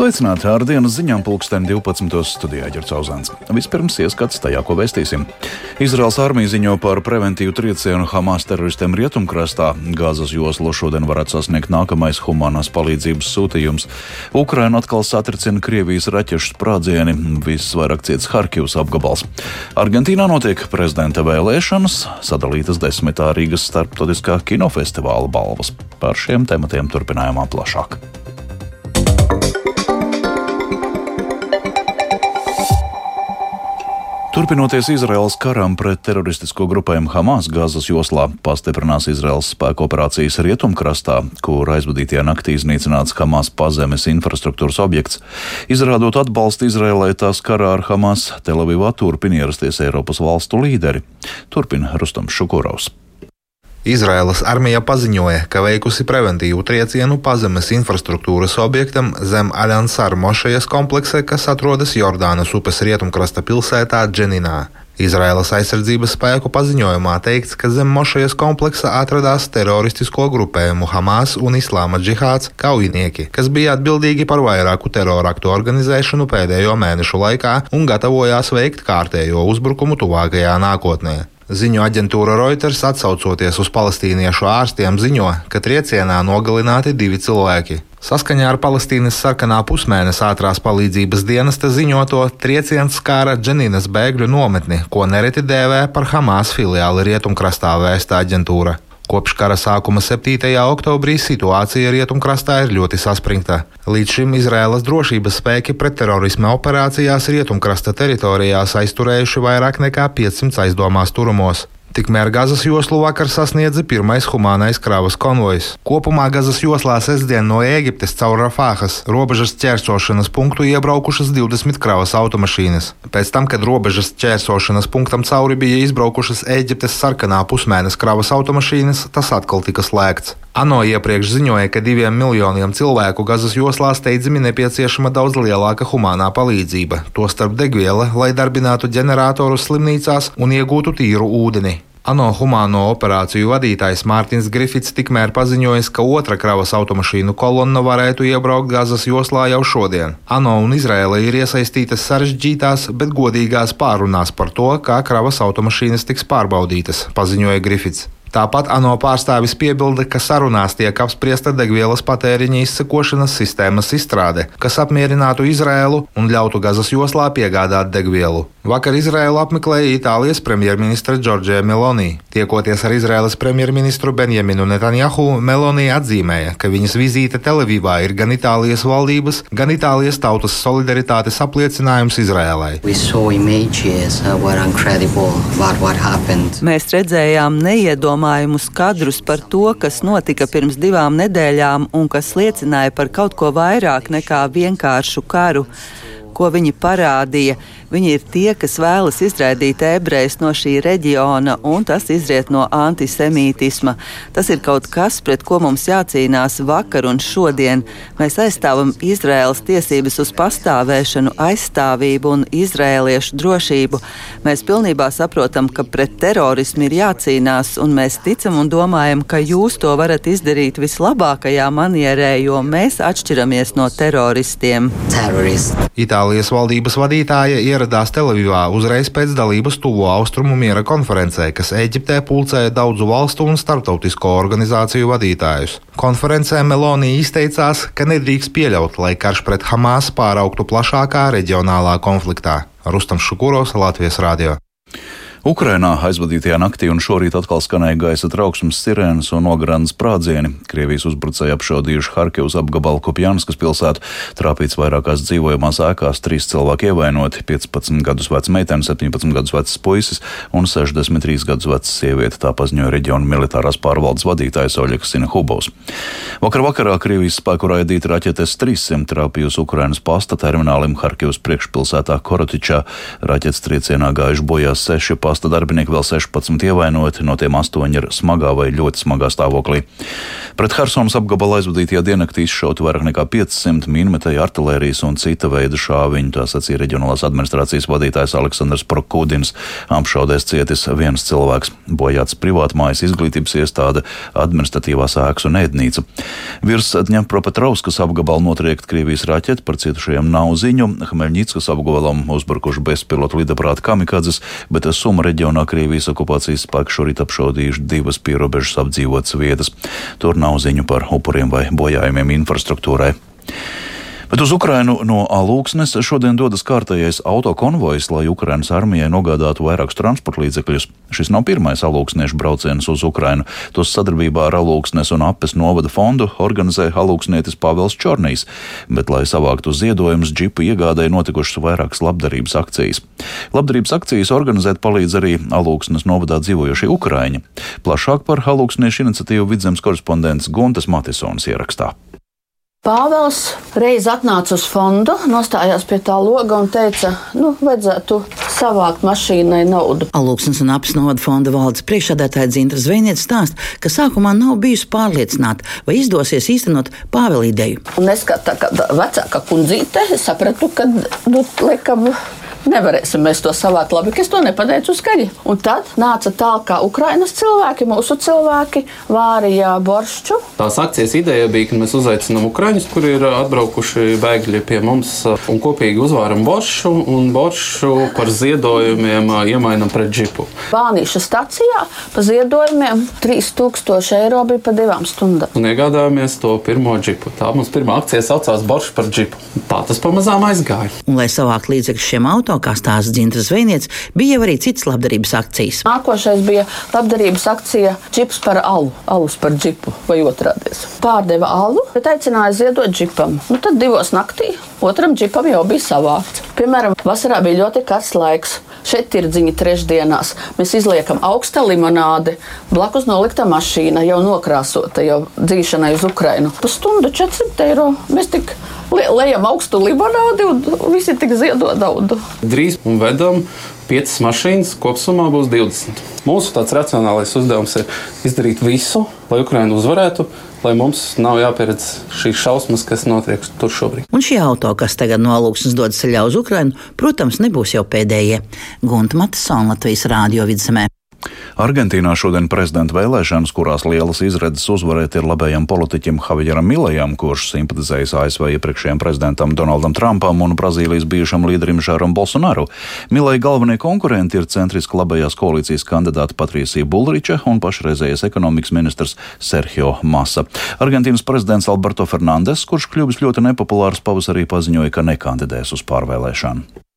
Sveicināti ar dienas ziņām pulksten 12. studijā Ģerts Auzāns. Vispirms ieskats tajā, ko vēstīsim. Izraels armija ziņo par preventīvu triecienu Hamas teroristiem rietumkrastā. Gāzes joslu šodien varētu sasniegt nākamais humanās palīdzības sūtījums. Ukraina atkal satricina Krievijas raķešu sprādzieni, visvairāk ciets Harkivas apgabals. Argentīnā notiek prezidenta vēlēšanas, sadalītas desmitā Rīgas starptautiskā kinofestivāla balvas. Par šiem tematiem turpinājumā plašāk. Turpinoties Izraels karam pret teroristisko grupējumu Hamas Gāzes joslā, pastiprinās Izraels spēku operācijas rietumkrastā, kur aizvadītajā naktī iznīcināts Hamas pazemes infrastruktūras objekts. Izrādot atbalstu Izraēlai tās karā ar Hamas, Telavivā turpina ierasties Eiropas valstu līderi. Turpina Rustams Šukurovs. Izraēlas armija paziņoja, ka veikusi preventīvu triecienu pazemes infrastruktūras objektam zem Aļansāra mošejas kompleksa, kas atrodas Jordānas upes rietumkrasta pilsētā Dženinā. Izraēlas aizsardzības spēku paziņojumā teikts, ka zem mošejas kompleksa atradās teroristisko grupējumu Hamas un Islāma džihāds kaujinieki, kas bija atbildīgi par vairāku teroraktu organizēšanu pēdējo mēnešu laikā un gatavojās veikt kārtējo uzbrukumu tuvākajā nākotnē. Ziņu aģentūra Reuters atsaucoties uz palestīniešu ārstiem ziņo, ka triecienā nogalināti divi cilvēki. Saskaņā ar Palestīnas sarkanā pusmēneša ātrās palīdzības dienesta ziņoto trieciens skāra Dženīnas bēgļu nometni, ko nereti dēvē par Hamas filiāli rietumkrastā vēsta aģentūra. Kopš kara sākuma 7. oktobrī situācija rietumkrastā ir ļoti saspringta. Līdz šim Izraēlas drošības spēki pretterorisma operācijās rietumkrasta teritorijās aizturējuši vairāk nekā 500 aizdomās turumos. Tikmēr Gazas joslu vakar sasniedza pirmais humānais kravas konvojs. Kopumā Gazas joslā sestdien no Ēģiptes caur Rafāhas robežas ķērsošanas punktu iebraukušas 20 kravas automašīnas. Pēc tam, kad robežas ķērsošanas punktam cauri bija izbraukušas Ēģiptes sarkanā pusmēneša kravas automašīnas, tas atkal tika slēgts. ANO iepriekš ziņoja, ka diviem miljoniem cilvēku Gazas joslā steidzami nepieciešama daudz lielāka humānā palīdzība, tostarp degviela, lai darbinātu ģeneratorus slimnīcās un iegūtu tīru ūdeni. ANO humāno operāciju vadītājs Mārtiņš Grifits tikmēr paziņojis, ka otra kravas automašīnu kolonna varētu iebraukt Gazas joslā jau šodien. ANO un Izraela ir iesaistītas sarežģītās, bet godīgās pārunās par to, kā kravas automašīnas tiks pārbaudītas, paziņoja Grifits. Tāpat ANO pārstāvis piebilda, ka sarunās tiek apspriesta degvielas patēriņa izsekošanas sistēmas izstrāde, kas apmierinātu Izrēlu un ļautu Gazas joslā piegādāt degvielu. Vakar Izrēlu apmeklēja Itālijas premjerministra Džordžija Meloni. Tiekoties ar Izrēlas premjerministru Benjaminu Netanjahu, Meloni atzīmēja, ka viņas vizīte Televīvā ir gan Itālijas valdības, gan Itālijas tautas solidaritātes apliecinājums Izrēlai. Mēs redzējām neiedomājumus kadrus par to, kas notika pirms divām nedēļām un kas liecināja par kaut ko vairāk nekā vienkāršu karu ko viņi parādīja. Viņi ir tie, kas vēlas izraidīt ebrejus no šī reģiona, un tas izriet no antisemītisma. Tas ir kaut kas, pret ko mums jācīnās vakar un šodien. Mēs aizstāvam Izraēlas tiesības uz pastāvēšanu, aizstāvību un izrēliešu drošību. Mēs pilnībā saprotam, ka pret terorismu ir jācīnās, un mēs ticam un domājam, ka jūs to varat izdarīt vislabākajā manierē, jo mēs atšķiramies no teroristiem. Terrorist. Itālijas valdības vadītāja ieradās Televīvā uzreiz pēc dalības Tuvo Austrumu miera konferencē, kas Eģiptē pulcēja daudzu valstu un starptautisko organizāciju vadītājus. Konferencē Melonija izteicās, ka nedrīkst pieļaut, lai karš pret Hamas pāraugtu plašākā reģionālā konfliktā. Rustam Šukuros, Latvijas Rādio. Ukrainā aizvadītajā naktī un šorīt atkal skanēja gaisa trauksmes sirēnas un nograndas sprādzieni. Krievijas uzbrucēji apšaudījuši Harkivas apgabalu Kopjānskas pilsētu, trāpīts vairākās dzīvojamās ēkās, trīs cilvēki ievainoti - 15 gadus veca meitene, 17 gadus vecs puisis un 63 gadus veca sieviete, tā paziņoja reģiona militārās pārvaldes vadītājs Oļegs Sinehubovs. Vakar vakarā Krievijas spēku raidīta raķetes 300 trāpījusi Ukrainas pasta terminālim Harkivas priekšpilsētā Korotičā. Raķetes triecienā gājuši bojā seši pasta darbinieki, vēl 16 ievainoti, no tiem 8 ir smagā vai ļoti smagā stāvoklī. Pret Helsonas apgabalu aizvadītajā diennaktī izšauta vairāk nekā 500 minmetēju artilērijas un cita veida šāviņu, tā sacīja reģionālās administrācijas vadītājs Aleksandrs Prokudins. Apšaudēs cietis viens cilvēks, bojāts privātmājas izglītības iestāde, administratīvās ēkas un ēdnīca. Virs Dņepropetrovskas apgabala notriekt Krievijas raķeti par cietušajiem nav ziņu. Hmeļņickas apgabalam uzbrukuši bezpilotu lidaprāta kamikadzes, bet Suma reģionā Krievijas okupācijas spēki šorīt apšaudījuši divas pierobežas apdzīvotas vietas. Tur nav ziņu par upuriem vai bojājumiem infrastruktūrai. Bet uz Ukrainu no Alūksnes šodien dodas kārtējais autokonvojs, lai Ukrainas armijai nogādātu vairākus transporta līdzekļus. Šis nav pirmais alūksniešu brauciens uz Ukrainu. Tos sadarbībā ar Alūksnes un Apes novada fondu organizē alūksnietis Pāvils Čornīs, bet, lai savāktu ziedojumus, džipu iegādēji notikušas vairākas labdarības akcijas. Labdarības akcijas organizēt palīdz arī Alūksnes novadā dzīvojošie Ukraiņi. Plašāk par alūksniešu iniciatīvu vidzemes korespondents Guntas Matisons ierakstā. Pāvils reiz atnāca uz fondu, nostājās pie tā loga un teica, nu, vajadzētu savākt mašīnai naudu. Alūksnes un apsnoda fonda valdes priekšsādātāja Dzintra Zvejniece stāsta, ka sākumā nav bijusi pārliecināta, vai izdosies īstenot Pāvila ideju. Un es kā tā kā vecāka kundzīte sapratu, ka, nu, laikam, nevarēsim mēs to savākt labi, ka es to nepateicu skaļi. Un tad nāca tā, ka Ukrainas cilvēki, mūsu cilvēki, vārīja boršķu. Tās akcijas ideja bija, ka mēs uzaicinām Ukraiņus, kuri ir atbraukuši bēgļi pie mums, un kopīgi uzvāram boršu, un boršu par ziedojumiem iemainam pret džipu. Vānīša stacijā pa ziedojumiem 3000 eiro bija pa divām stundām. Un iegādājāmies to pirmo džipu. Tā mums pirmā akcija saucās Boršu par džipu. Tā tas pamazām aizgāja. Un, lai savāktu līdzekļus šiem auto, kā stāsta Dzintra Zvejniec, bija jau arī citas labdarības akcijas. Nākošais bija labdarības akcija Džips par alu, alus par džipu vai otrādi. Pārdeva alu, bet aicināja ziedot džipam. Nu, tad divos naktī otram džipam jau bija savākts. Piemēram, vasarā bija ļoti karsts laiks. Šeit ir dziņa trešdienās. Mēs izliekam augsta limonādi, blakus nolikta mašīna, jau nokrāsota, jau dzīšanai uz Ukrajinu. Pusstundu 400 eiro. Mēs tik lejam augstu limonādi un visi tik ziedo naudu. Drīz vedam piecas mašīnas, kopumā būs 20. Mūsu tāds racionālais uzdevums ir izdarīt visu, lai Ukraiņa uzvarētu, lai mums nav jāpieredz šīs šausmas, kas notiek tur šobrīd. Un šie auto, kas tagad no Lūksnes dodas ceļā uz Ukrajinu, protams, nebūs jau pēdējie. Gunta Matisona Latvijas Rādio vidzemē. Argentīnā šodien prezidenta vēlēšanas, kurās lielas izredzes uzvarēt ir labējam politiķim Javieram Milējam, kurš simpatizējis ASV iepriekšējiem prezidentam Donaldam Trumpam un Brazīlijas bijušam līderim Žāram Bolsonaru. Milēja galvenie konkurenti ir centriski labējās koalīcijas kandidāti Patrīsija Bulriča un pašreizējais ekonomikas ministrs Sergio Massa. Argentīnas prezidents Alberto Fernandes, kurš kļuvis ļoti nepopulārs pavasarī, paziņoja, ka nekandidēs uz pārvēlēšanu.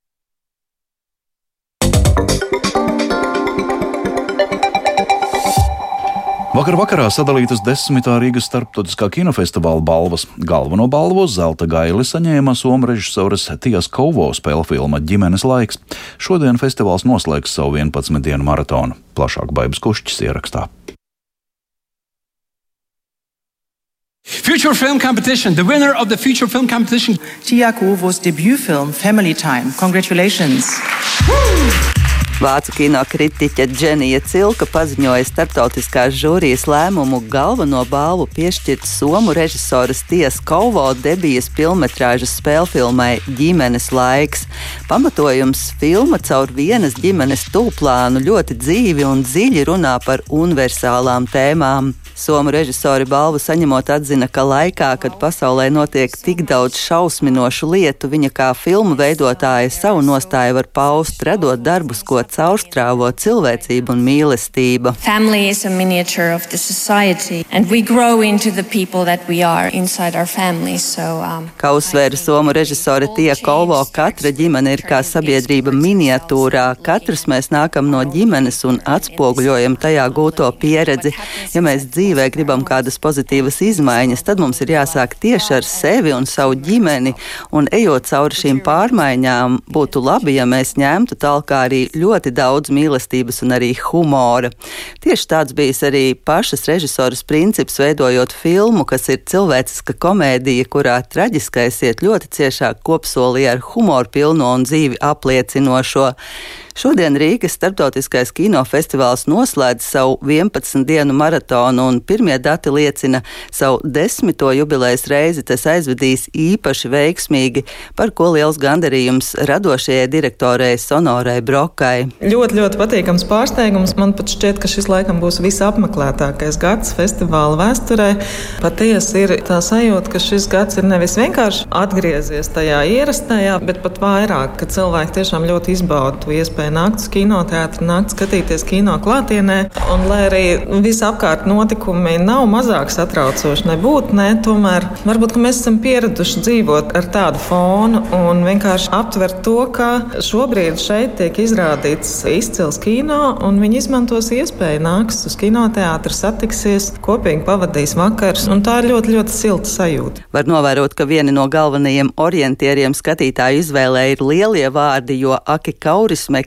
Vakar vakarā sadalītas desmitā Rīgas starptautiskā kinofestivāla balvas. Galveno balvu zelta gaili saņēma somu režisores Tijas Kauvo spēļu filma Ģimenes laiks. Šodien festivāls noslēgs savu 11 dienu maratonu. Plašāk Baibas Kušķis ierakstā. Future Film Competition, the winner of the Future Film Competition. Tia Kuvo's debut film, Family Time. Congratulations! Woo! Vācu kino kritiķe Dženija Cilka paziņoja starptautiskās žūrijas lēmumu galveno balvu piešķirt somu režisoras Tiesa Kauvo debijas filmetrāžas spēlfilmai Ģimenes laiks. Pamatojums filma caur vienas ģimenes tūplānu ļoti dzīvi un dziļi runā par universālām tēmām. Somu režisori balvu saņemot atzina, ka laikā, kad pasaulē notiek tik daudz šausminošu lietu, viņa kā filmu veidotāja savu nostāju var paust, radot darbus, ko caurstrāvo cilvēcība un mīlestība. So, um, kā uzsvēra somu režisore Tie Kolvo, katra ģimene ir kā sabiedrība miniatūrā. Katrs mēs nākam no ģimenes un atspoguļojam tajā gūto pieredzi. Ja mēs dzīvē gribam kādas pozitīvas izmaiņas, tad mums ir jāsāk tieši ar sevi un savu ģimeni. Un ejot cauri šīm pārmaiņām, būtu labi, ja mēs ņemtu tālāk arī ļoti daudz mīlestības un arī humora. Tieši tāds bijis arī pašas režisoras princips, veidojot filmu, kas ir cilvēciska komēdija, kurā traģiskais iet ļoti ciešā kopsolī ar humoru pilno un dzīvi apliecinošo. Šodien Rīgas starptautiskais kinofestivāls noslēdz savu 11 dienu maratonu, un pirmie dati liecina, savu desmito jubilejas reizi tas aizvedīs īpaši veiksmīgi, par ko liels gandarījums radošajai direktorei Sonorai Brokai. Ļoti, ļoti patīkams pārsteigums. Man pat šķiet, ka šis laikam būs visapmeklētākais gads festivāla vēsturē. Patiesi ir tā sajūta, ka šis gads ir nevis vienkārši atgriezies tajā ierastajā, bet pat vairāk, ka cilvēki tiešām ļoti izbauda to iespēju nākt uz kinoteātri, nākt skatīties kino klātienē. Un, lai arī visapkārt notikumi nav mazāk satraucoši, nebūtu, ne, tomēr varbūt mēs esam pieraduši dzīvot ar tādu fonu un vienkārši aptvert to, ka šobrīd šeit tiek izrādīts izcils kino, un viņi izmantos iespēju nāks uz kinoteātri, satiksies, kopīgi pavadīs vakars, un tā ir ļoti, ļoti silta sajūta. Var novērot, ka vieni no galvenajiem orientieriem skatītāju izvēlē ir lielie vārdi, jo Aki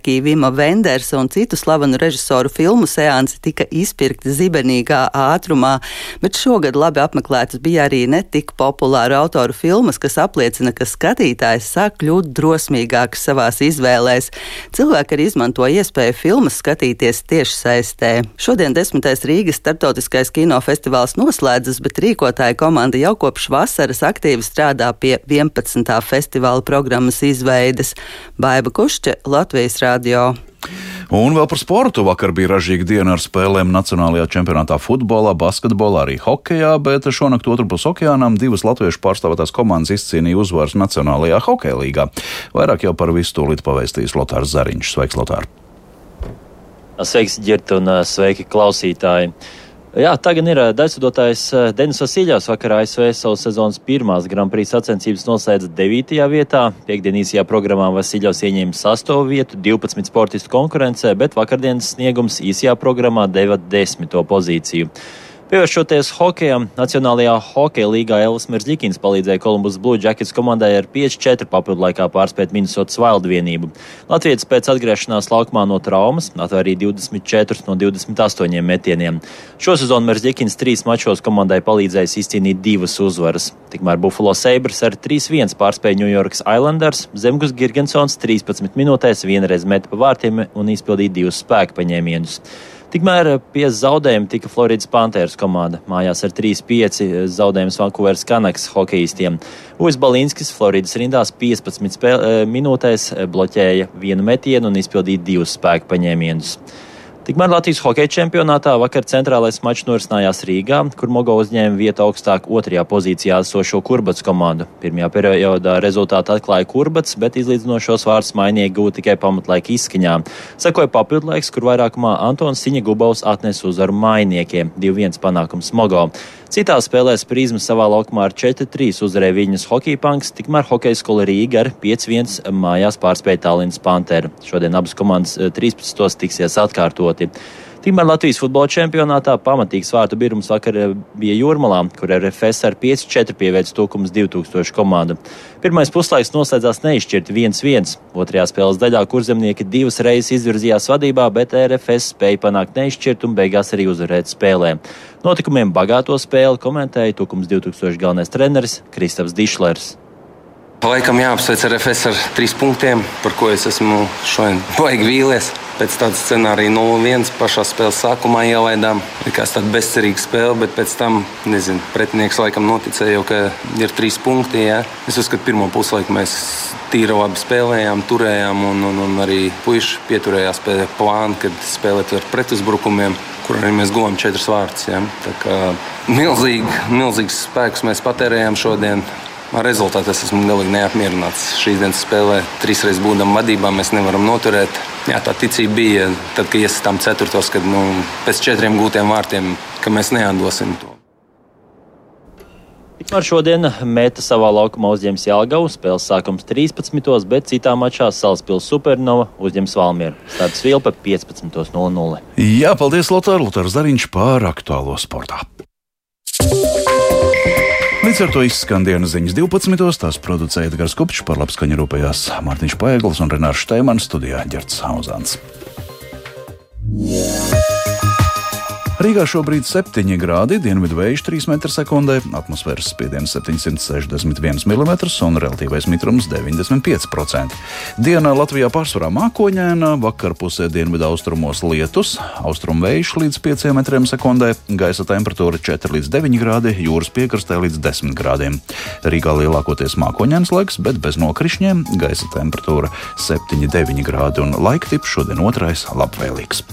Kaurismekī, Vima Vendersa un citu slavenu režisoru filmu seansi tika izpirkti zibenīgā ātrumā, bet šogad labi apmeklētas bija arī netik populāru autoru filmas, kas apliecina, ka skatītājs sāk kļūt drosmīgāks savās izvēlēs. Cilvēki arī izmanto iespēju filmas skatīties tieši saistē. Šodien desmitais Rīgas starptautiskais kinofestivāls noslēdzas, bet rīkotāja komanda jau kopš vasaras aktīvi strādā pie 11. festivāla programmas izveides. Baiba Kušķe, Latvijas radio. Un vēl par sportu. Vakar bija ražīga diena ar spēlēm Nacionālajā čempionātā futbolā, basketbolā, arī hokeja, bet šonakt otrpus okeānam divas latviešu pārstāvētās komandas izcīnīja uzvaras Nacionālajā hokeja līgā. Vairāk jau par visu tūlīt pavēstīs Lotārs Zariņš. Sveiks, Lotār! Sveiks, Girta, un sveiki klausītāji! Jā, tagad ir daļsudotājs Denis Vasiljovs vakarā ASV savas sezonas pirmās Grand Prix sacensības noslēdza 9. vietā. Piektdienīsajā programmā Vasiljovs ieņēma 8. vietu 12 sportistu konkurencē, bet vakardienas sniegums īsajā programmā deva 10. pozīciju. Pievēršoties hokejam, Nacionālajā hokeja līgā Elvis Merzlikins palīdzēja Columbus Blue Jackets komandai ar 5-4 papildu laikā pārspēt Minnesotas Wild vienību. Latvijas pēc atgriešanās laukumā no traumas atvairīja 24 no 28 metieniem. Šosezon Merzlikins trīs mačos komandai palīdzējis izcīnīt divas uzvaras. Tikmēr Buffalo Sabres ar 3-1 pārspēja New York Islanders, Zemgus Girgensons 13 minūtēs vienreiz meta pa vārtiem un izpildīja divus spēku paņēmienus. Tikmēr pie zaudējuma tika Floridas Panthers komanda. Mājās ar 3-5 zaudējums Vankūveras Kanaks hokeistiem. Uvis Balīnskis Floridas rindās 15 spēl, minūtēs bloķēja vienu metienu un izpildīja divus spēku paņēmienus. Tikmēr Latvijas hokeja čempionātā vakar centrālais mačs norisinājās Rīgā, kur Mogo uzņēma vietu augstāk otrajā pozīcijā esošo Kurbats komandu. Pirmajā periodā rezultātu atklāja Kurbats, bet izlīdzinošos vārdus mainieki gūta tikai pamatlaika izskaņā. Sekoja papildlaiks, kur vairākumā Antons Siņa Gubaus atnesa uzvaru mainiekiem - 2-1 panākums Mogo. Citā spēlē Sprīzma savā laukumā ar 4-3 uzvarēja viņas hokeja panks, tikmēr hokeja skola Rīga ar 5-1 mājās pārspēja Tallinas Panteru. Šodien abas komandas 13. tiksies atkārtoti. Tikmēr Latvijas futbola čempionātā pamatīgs vārtu birums vakar bija Jūrmalā, kur RFS ar 5-4 pieveic tūkums 2000 komandu. Pirmais puslaiks noslēdzās neizšķirti 1-1. Otrajā spēles daļā kurzemnieki divas reizes izvirzījās vadībā, bet RFS spēja panākt neizšķirt un beigās arī uzvarēt spēlē. Notikumiem bagāto spēli komentēja tūkums 2000 galvenais treneris Kristaps Dišlers. Laikam jāapsveic RFS ar trīs punktiem, par ko es esmu šodien baigi vīlies. Pēc tāda scenārija 0-1 pašā spēles sākumā ielaidām. Likās tāda bezcerīga spēle, bet pēc tam, nezinu, pretinieks laikam noticēja, ka ir trīs punkti. Jā. Es uzskatu, ka pirmo puslaiku mēs tīri labi spēlējām, turējām, un, un, un arī puiši pieturējās pie plāna, kad spēlēt ar pretuzbrukumiem, kur arī mēs guvām četras vārtus. Milzīgi, milzīgs spēks mēs patērējām šodien. Ar rezultātu es esmu galīgi neapmierināts. Šīs dienas spēlē trīs reizes būdam vadībā, mēs nevaram noturēt. Jā, tā ticība bija tad, kad iesitām ceturtos, kad nu, pēc četriem gūtiem vārtiem, ka mēs neatdosim to. Tikmēr šodien meta savā laukumā uzņems Jālgaus. Spēles sākums 13. bet citā mačā Salaspils Supernova uzņems Valmieru. Starts Vilpa 15.00. Jā, paldies Lotāru Lotāru Zariņš par aktuālo sportā. Līdz ar to izskan dienas ziņas 12. Tās producēja Edgars Kupčs, par labskaņu rūpējās Mārtiņš Paeglis un Renārs Šteimans studijā Ģerts Hauzāns. Yeah. Rīgā šobrīd 7 grādi, dienvidu vējš 3 m2, atmosfēras spiediens 761 mm un relatīvais mitrums 95%. Dienā Latvijā pārsvarā mākoņēna, vakarpusē dienvidu austrumos lietus, austrumu vējš līdz 5 m2, gaisa temperatūra 4 līdz 9 grādi, jūras piekrastē līdz 10 grādiem. Rīgā lielākoties mākoņēns laiks, bet bez nokrišņiem, gaisa temperatūra 7-9 grādi un laika tips šodien otrais labvēlīgs.